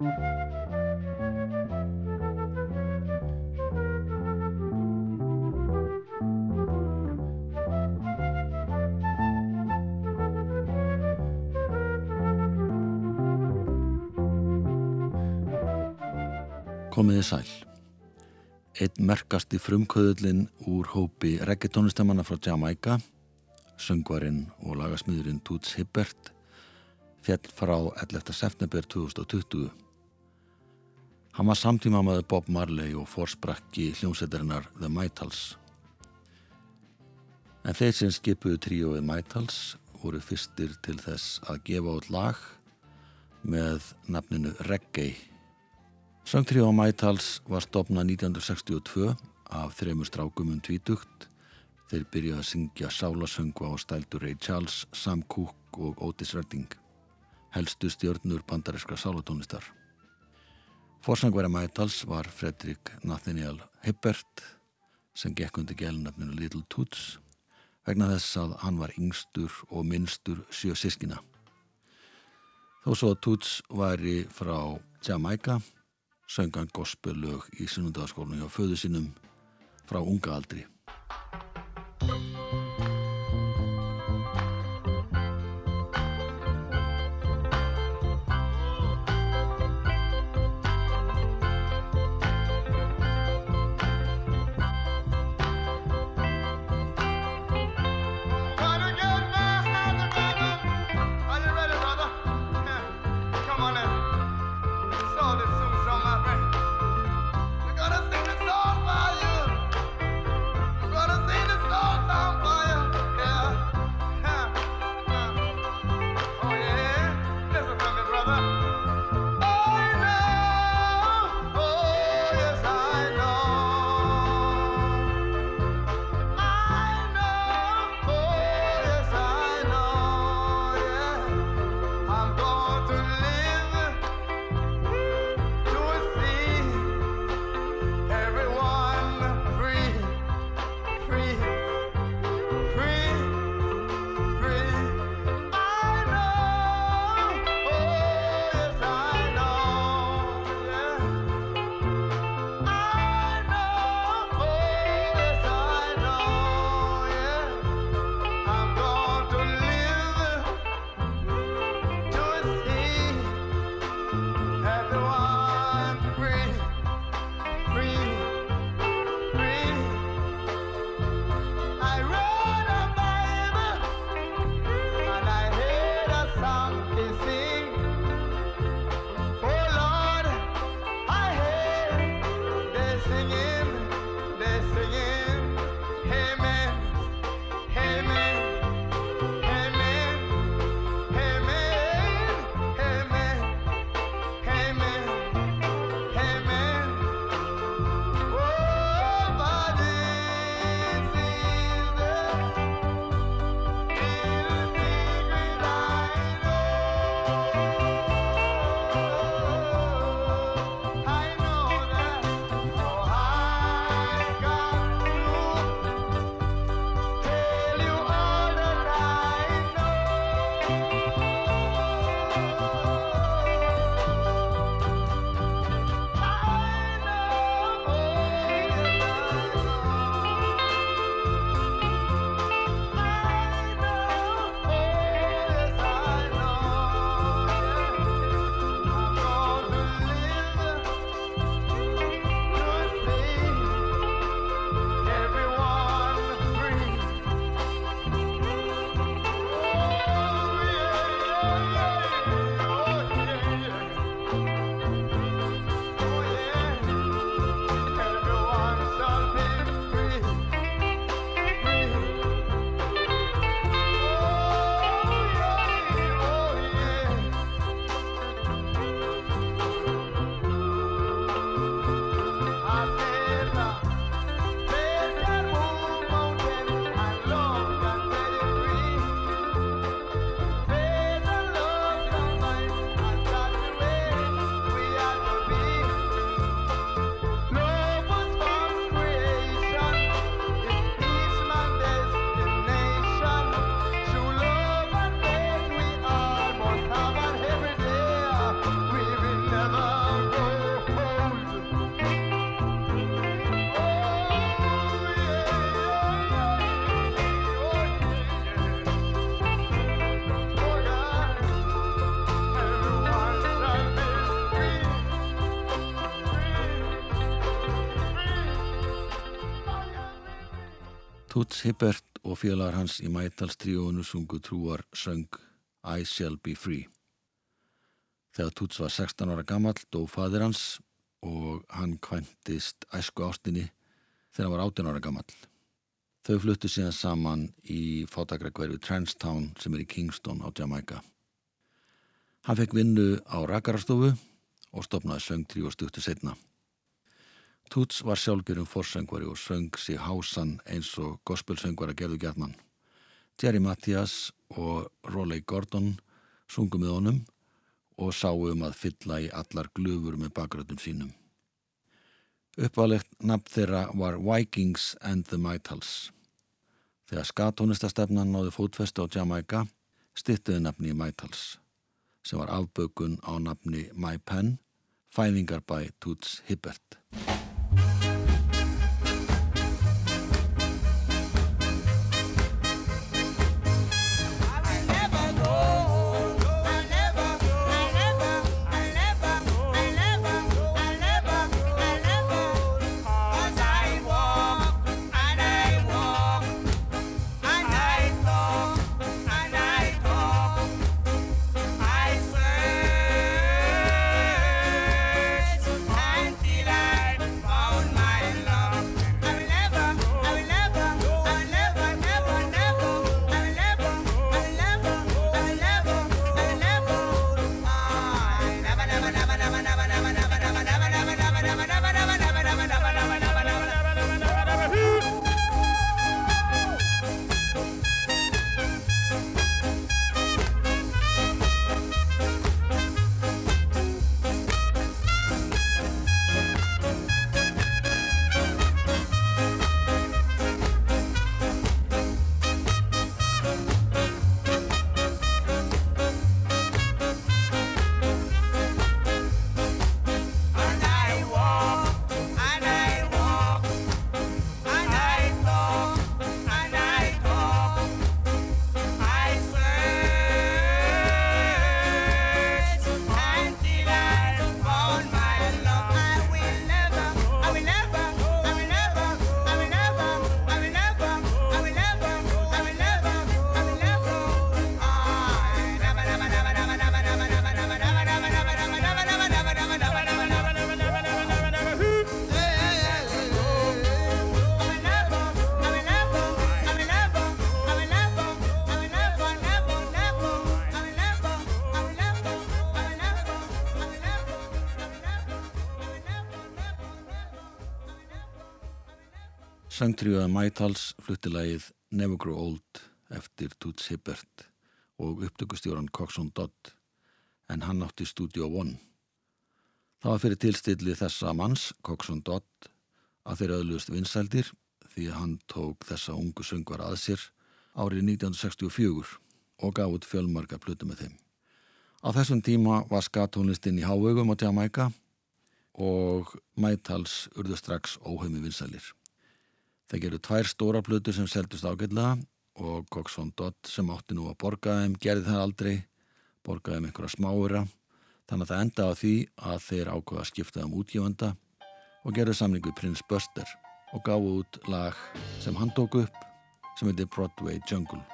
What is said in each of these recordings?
Komiði sæl. Einn merkasti frumkvöðullin úr hópi reggetónistamanna frá Jamaica, söngvarinn og lagasmýðurinn Toots Hibbert, fjall frá 11. september 2020. Hann var samtíma með Bob Marley og fórsprakki hljómsættarinnar The Mitals. En þeir sem skipuðu tríóið Mitals voru fyrstir til þess að gefa út lag með nafninu Reggae Söngtríu á Mætals var stopnað 1962 af þreymur strákum um tvítugt. Þeir byrjuði að syngja sálasöngu á stældur Ray Charles, Sam Cooke og Otis Redding, helstu stjórnur bandariska sálatónistar. Forsangverða Mætals var Fredrik Nathaniel Hibbert sem gekk undir gelunafninu Little Toots vegna þess að hann var yngstur og minnstur sjö sískina. Þó svo að Toots væri frá Jamaica söngan gospellög í sunnundaskólinu hjá föðu sinum frá unga aldri. Toots Hibbert og félagar hans í mætalstríónu sungu trúar söng I Shall Be Free. Þegar Toots var 16 ára gammal dó fadir hans og hann kventist æsku ástinni þegar hann var 18 ára gammal. Þau fluttu síðan saman í fótagrækverfi Transtown sem er í Kingston á Jamaica. Hann fekk vinnu á rakarastofu og stopnaði söng tríu og stuttu setna. Toots var sjálfgjörum forsöngvari og söng sig hásan eins og gospelsöngvara gerðu gætnan. Jerry Mathias og Roley Gordon sungum með honum og sáum að fylla í allar glöfur með bakgröðum sínum. Uppvalegt nafn þeirra var Vikings and the Mitals. Þegar skatónistastefnan náði fótfestu á Jamaica stittuði nafni Mitals sem var afbökun á nafni My Pen, fæðingar bæ Toots Hibbert. Sangtriða Mætals fluttilagið Never Grow Old eftir Toots Hibbert og upptökustjóran Coxon Dodd en hann átti Studio One. Það var fyrir tilstilli þessa manns, Coxon Dodd, að þeir öðlust vinsældir því að hann tók þessa ungu söngvar að sér árið 1964 og gaf út fjölmarga plutu með þeim. Á þessum tíma var skatónlistinn í hávögum á Jamaica og Mætals urðu strax óheimi vinsælir. Það gerur tvær stóra plötur sem seldust ágætlega og Coxon Dodd sem átti nú að borga þeim gerði það aldrei, borgaði þeim einhverja smáura þannig að það enda á því að þeir ákvaða að skipta um útgjöfanda og gerði samlingu Prince Buster og gáði út lag sem hann tók upp sem heitir Broadway Jungle.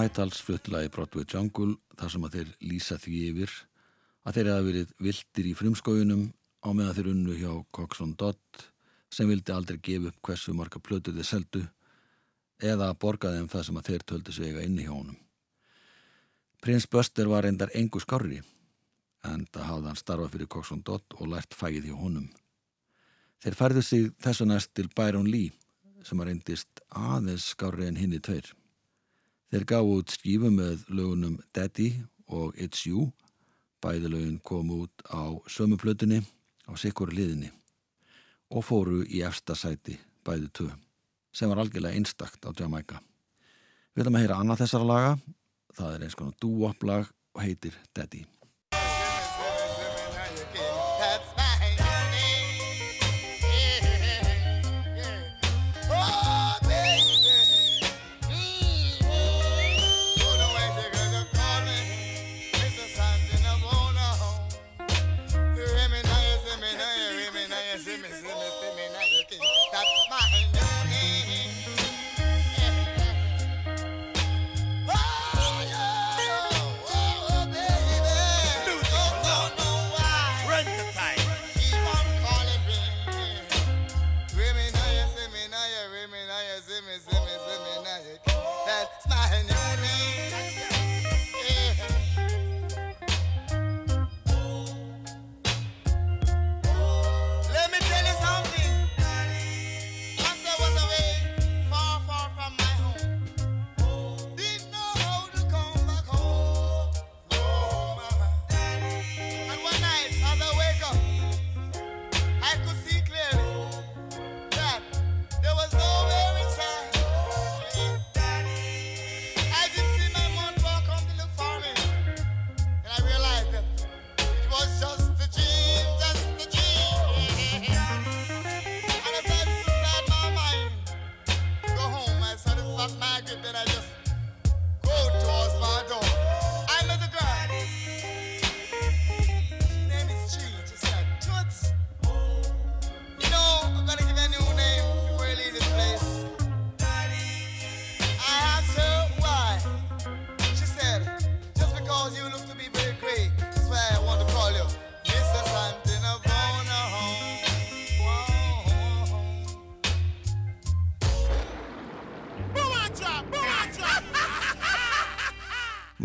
Mætals fluttilagi Broadway Jungle þar sem að þeir lýsa því yfir að þeir hafa verið vildir í frumskójunum á meðan þeir unnu hjá Coxon Dodd sem vildi aldrei gefa upp hversu marga plötu þeir seldu eða borga þeim það sem að þeir töldu sig eiga inni hjá honum. Prins Buster var reyndar engu skorri en það hafði hann starfað fyrir Coxon Dodd og lært fægið hjá honum. Þeir færðu sig þessu næst til Byron Lee sem að reyndist aðeins skorri en hinni tveir. Þeir gáðu út skífu með lögunum Daddy og It's You. Bæði lögun kom út á sömuplötunni á sikkur liðinni og fóru í efsta sæti bæði tvö sem var algjörlega einstakt á Jamaica. Við ætlum að heyra annað þessara laga. Það er eins konar dúoplag og heitir Daddy.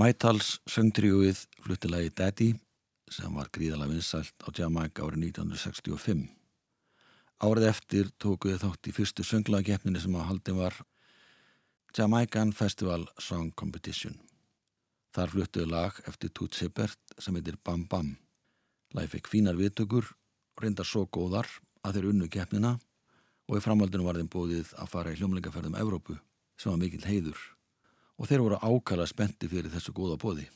Mætals söngtriúið fluttilagi Daddy sem var gríðalega vinsælt á Jamaica árið 1965. Árið eftir tókuði þátt í fyrstu sönglageppninu sem að haldin var Jamaican Festival Song Competition. Þar fluttuði lag eftir Toots Hibbert sem heitir Bam Bam. Læg fekk fínar viðtökur reyndar svo góðar að þeir unnu keppnina og í framhaldinu var þeim bóðið að fara í hljómlingaferðum Evrópu sem var mikil heiður og þeir voru ákala spenti fyrir þessu góða bóði.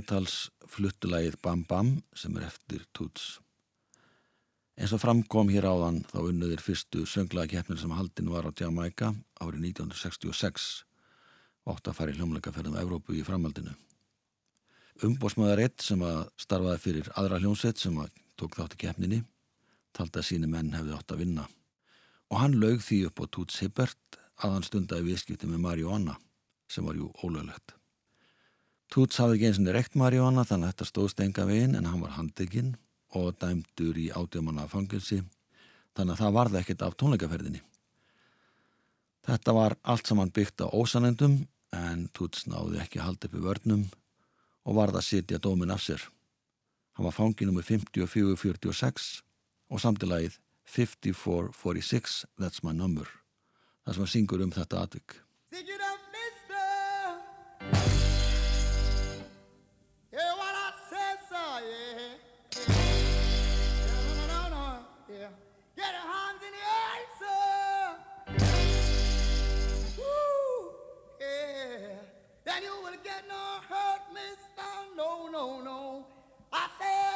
Og Mætals fluttulægið Bam Bam sem er eftir Toots. Eins og framkom hér áðan þá unnuðir fyrstu sönglaðakeppnir sem haldin var á Jamaica árið 1966 ótt að fara í hljómleikaferðum Evrópu í framhaldinu. Umbósmaður eitt sem að starfaði fyrir aðra hljómsveit sem að tók þátt í keppninni taldi að síni menn hefði ótt að vinna og hann lög því upp á Toots Hibbert að hann stundaði viðskipti með Marihuana sem var jú ólöglegt. Túts hafði ekki eins og rekt Marjóna þannig að þetta stóðst enga veginn en hann var handekinn og dæmdur í átjámanna fangilsi þannig að það varði ekkert af tónleikaferðinni. Þetta var allt saman byggt á ósanendum en Túts náði ekki halda upp í vörnum og varði að sitja dómin af sér. Hann var fangin um 54-46 og samtilagið 54-46 That's my number. Það sem að syngur um þetta and you will get no hurt, mister. No, no, no. I said.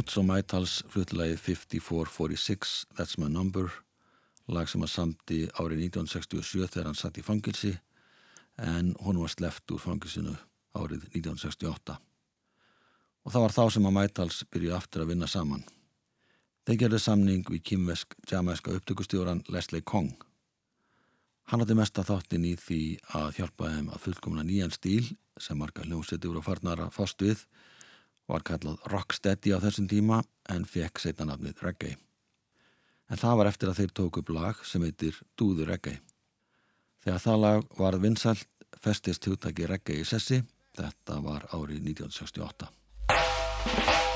Toots og Mætals fluttilagið 5446 That's My Number lag sem að samti árið 1967 þegar hann satt í fangilsi en hún var sleft úr fangilsinu árið 1968 og það var þá sem að Mætals byrju aftur að vinna saman. Þeir gerðu samning við kýmvesk jamaiska upptökustjóran Leslie Kong. Hann átti mesta þáttin í því að hjálpa þeim að fullkomna nýjan stíl sem marga hljómsveitur og farnar að fást við var kallað Rocksteady á þessum tíma en fekk seitanafnið Reggae. En það var eftir að þeir tóku upp lag sem heitir Do the Reggae. Þegar það lag var vinsælt festist hugtaki Reggae í sessi, þetta var árið 1968.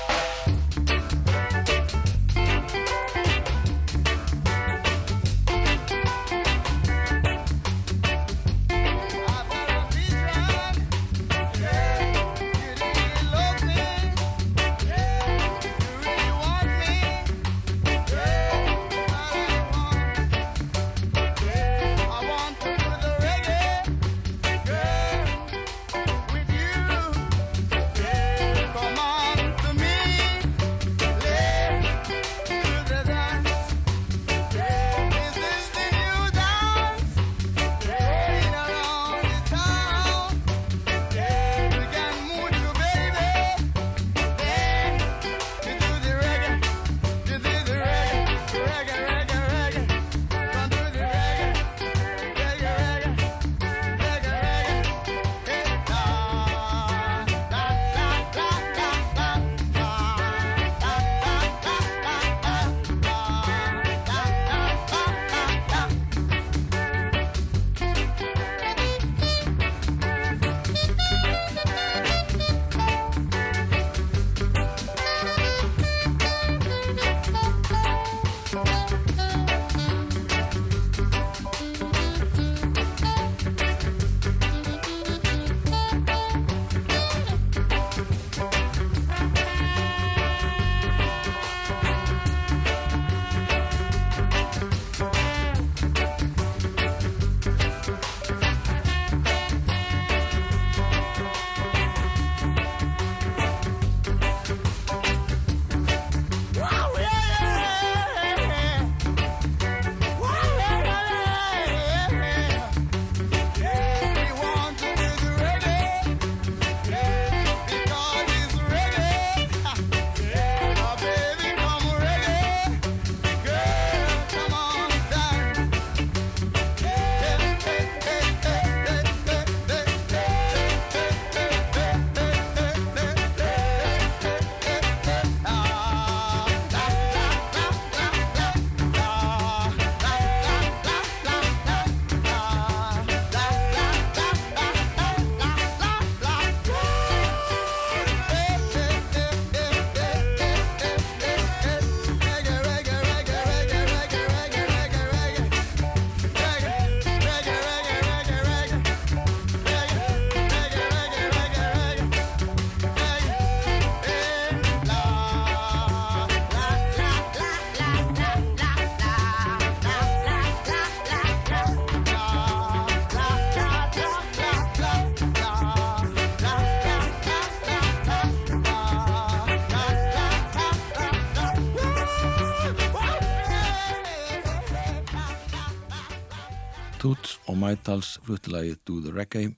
Mætals fluttilagið Do the Reggae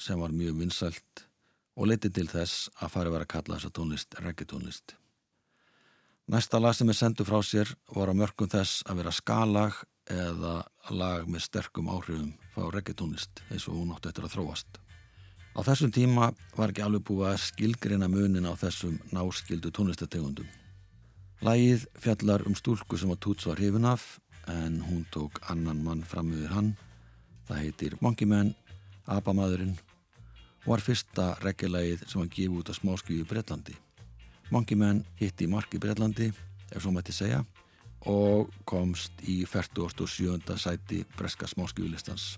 sem var mjög vinsælt og leiti til þess að fari vera að kalla þessa tónlist reggae tónlist. Næsta lag sem er sendu frá sér var á mörgum þess að vera skalag eða lag með sterkum áhrifum frá reggae tónlist eins og hún átti eftir að þróast. Á þessum tíma var ekki alveg búið að skilgreina munin á þessum náskildu tónlistategundum. Lagið fjallar um stúlku sem að Toots var hrifin af en hún tók annan mann fram yfir hann. Það heitir Monkey Man, Abamadurinn og var fyrsta reggelægið sem hann gefið út á smáskjöfu Breitlandi. Monkey Man hitti mark í Breitlandi, ef svo mætti segja, og komst í 47. sæti breska smáskjöfulistans.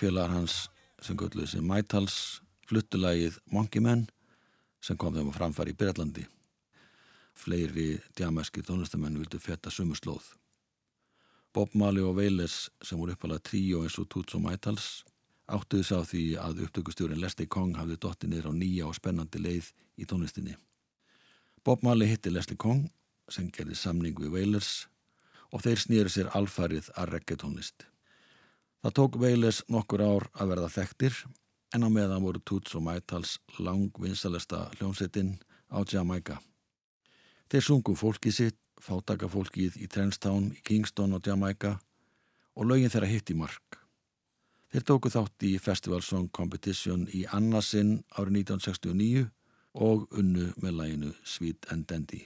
Félagar hans sem gölluði sem Mætals fluttulægið Monkey Man sem kom þeim á framfæri í Breitlandi. Fleiri djamerski tónlistamenn vildu fetta sumu slóð. Bob Marley og Wailers sem voru uppalega tríó eins og Toots og Mætals áttuði sá því að upptökustjórin Leslie Kong hafði dotti niður á nýja og spennandi leið í tónlistinni. Bob Marley hitti Leslie Kong sem gerði samning við Wailers og þeir snýri sér alfarið að reggaetónlist. Það tók Veiles nokkur ár að verða þekktir en á meðan voru Toots og Mætals langvinsalesta hljómsettinn á Jamaica. Þeir sungum fólkið sitt, fátakafólkið í Trenstown, í Kingston og Jamaica og lögin þeirra hitt í mark. Þeir tóku þátt í Festival Song Competition í annarsinn árið 1969 og unnu með læginu Sweet and Dandy.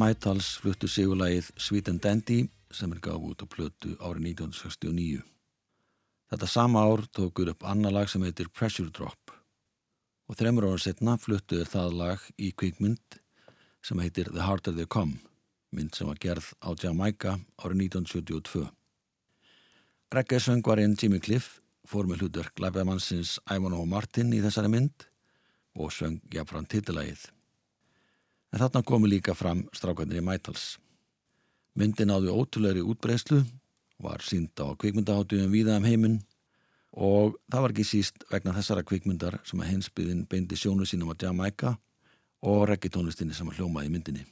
Mætals fluttu sigurlægið Sweet and Dandy sem er gáð út á plötu árið 1969. Þetta sama ár tókur upp annar lag sem heitir Pressure Drop og þreymur ára setna fluttu er það lag í kvikmynd sem heitir The Harder They Come, mynd sem var gerð á Jamaica árið 1972. Reggae-söngvarinn Jimmy Cliff fór með hlutverk læfæðamannsins Ivanhoe Martin í þessari mynd og söng jafnfram titilægið. En þarna komu líka fram strákarnir í Mætals. Myndin áði ótrúleiri útbreyslu, var sínd á kvikmyndaháttuðum víða um heiminn og það var ekki síst vegna þessara kvikmyndar sem að hinsbyðin beindi sjónu sínum á Jamaica og reggitónlistinni sem að hljómaði myndinni.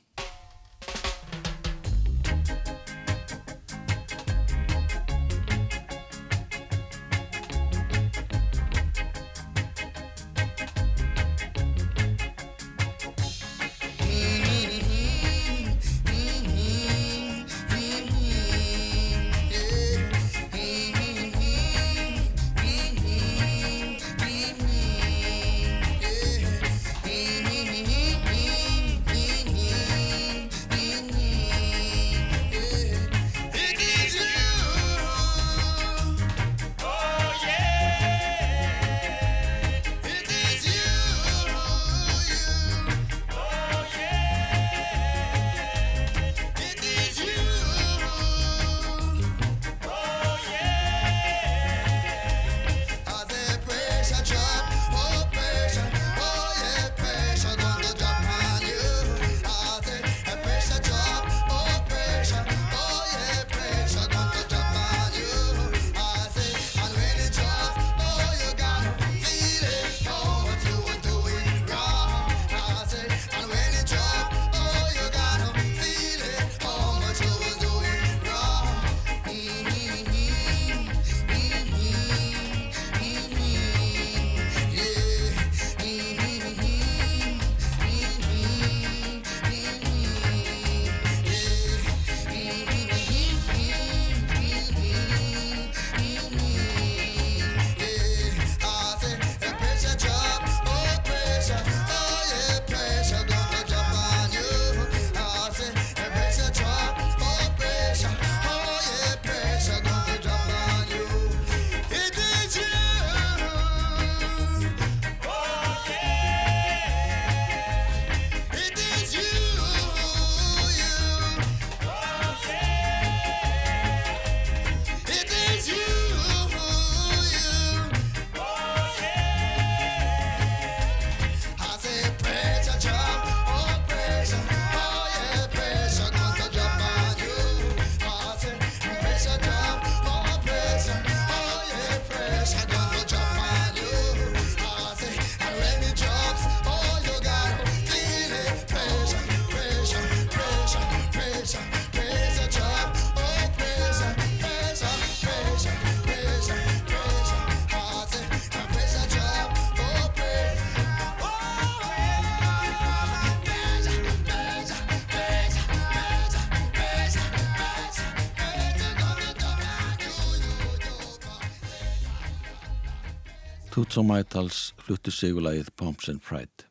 Toots og Mætals fluttu sigulagið Pomps and Pride.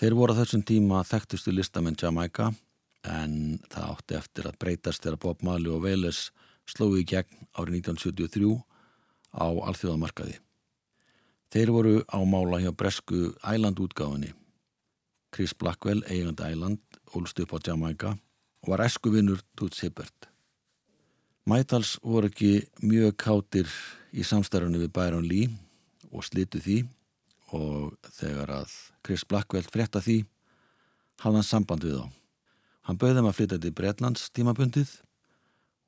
Þeir voru á þessum tíma þekktustu listamenn Jamaica en það átti eftir að breytast þegar Bob Marley og Veles slói í gegn árið 1973 á alþjóðamarkaði. Þeir voru á mála hjá bresku Island útgáðinni. Chris Blackwell, eigand Island, ólst upp á Jamaica og var eskuvinnur Toots Hibbert. Mætals voru ekki mjög kátir í samstarfunni við Byron Lee og slitu því og þegar að Chris Blackwell frétta því hafði hann samband við þá. Hann bauði þeim að flytja til Bretlands tímabundið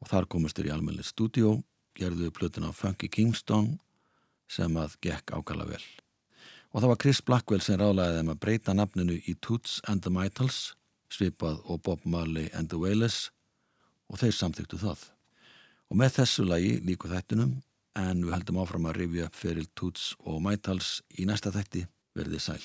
og þar komast þeir í almenni stúdíó, gerðu plötuna Funky Kingston sem að gekk ákala vel. Og það var Chris Blackwell sem rálaði þeim að breyta nafninu í Toots and the Mitals svipað og Bob Marley and the Wailers og þeir samþyktu það. Og með þessu lagi líku þættunum en við heldum áfram að rifja upp fyrir Toots og Mætals í næsta þætti verðið sæl.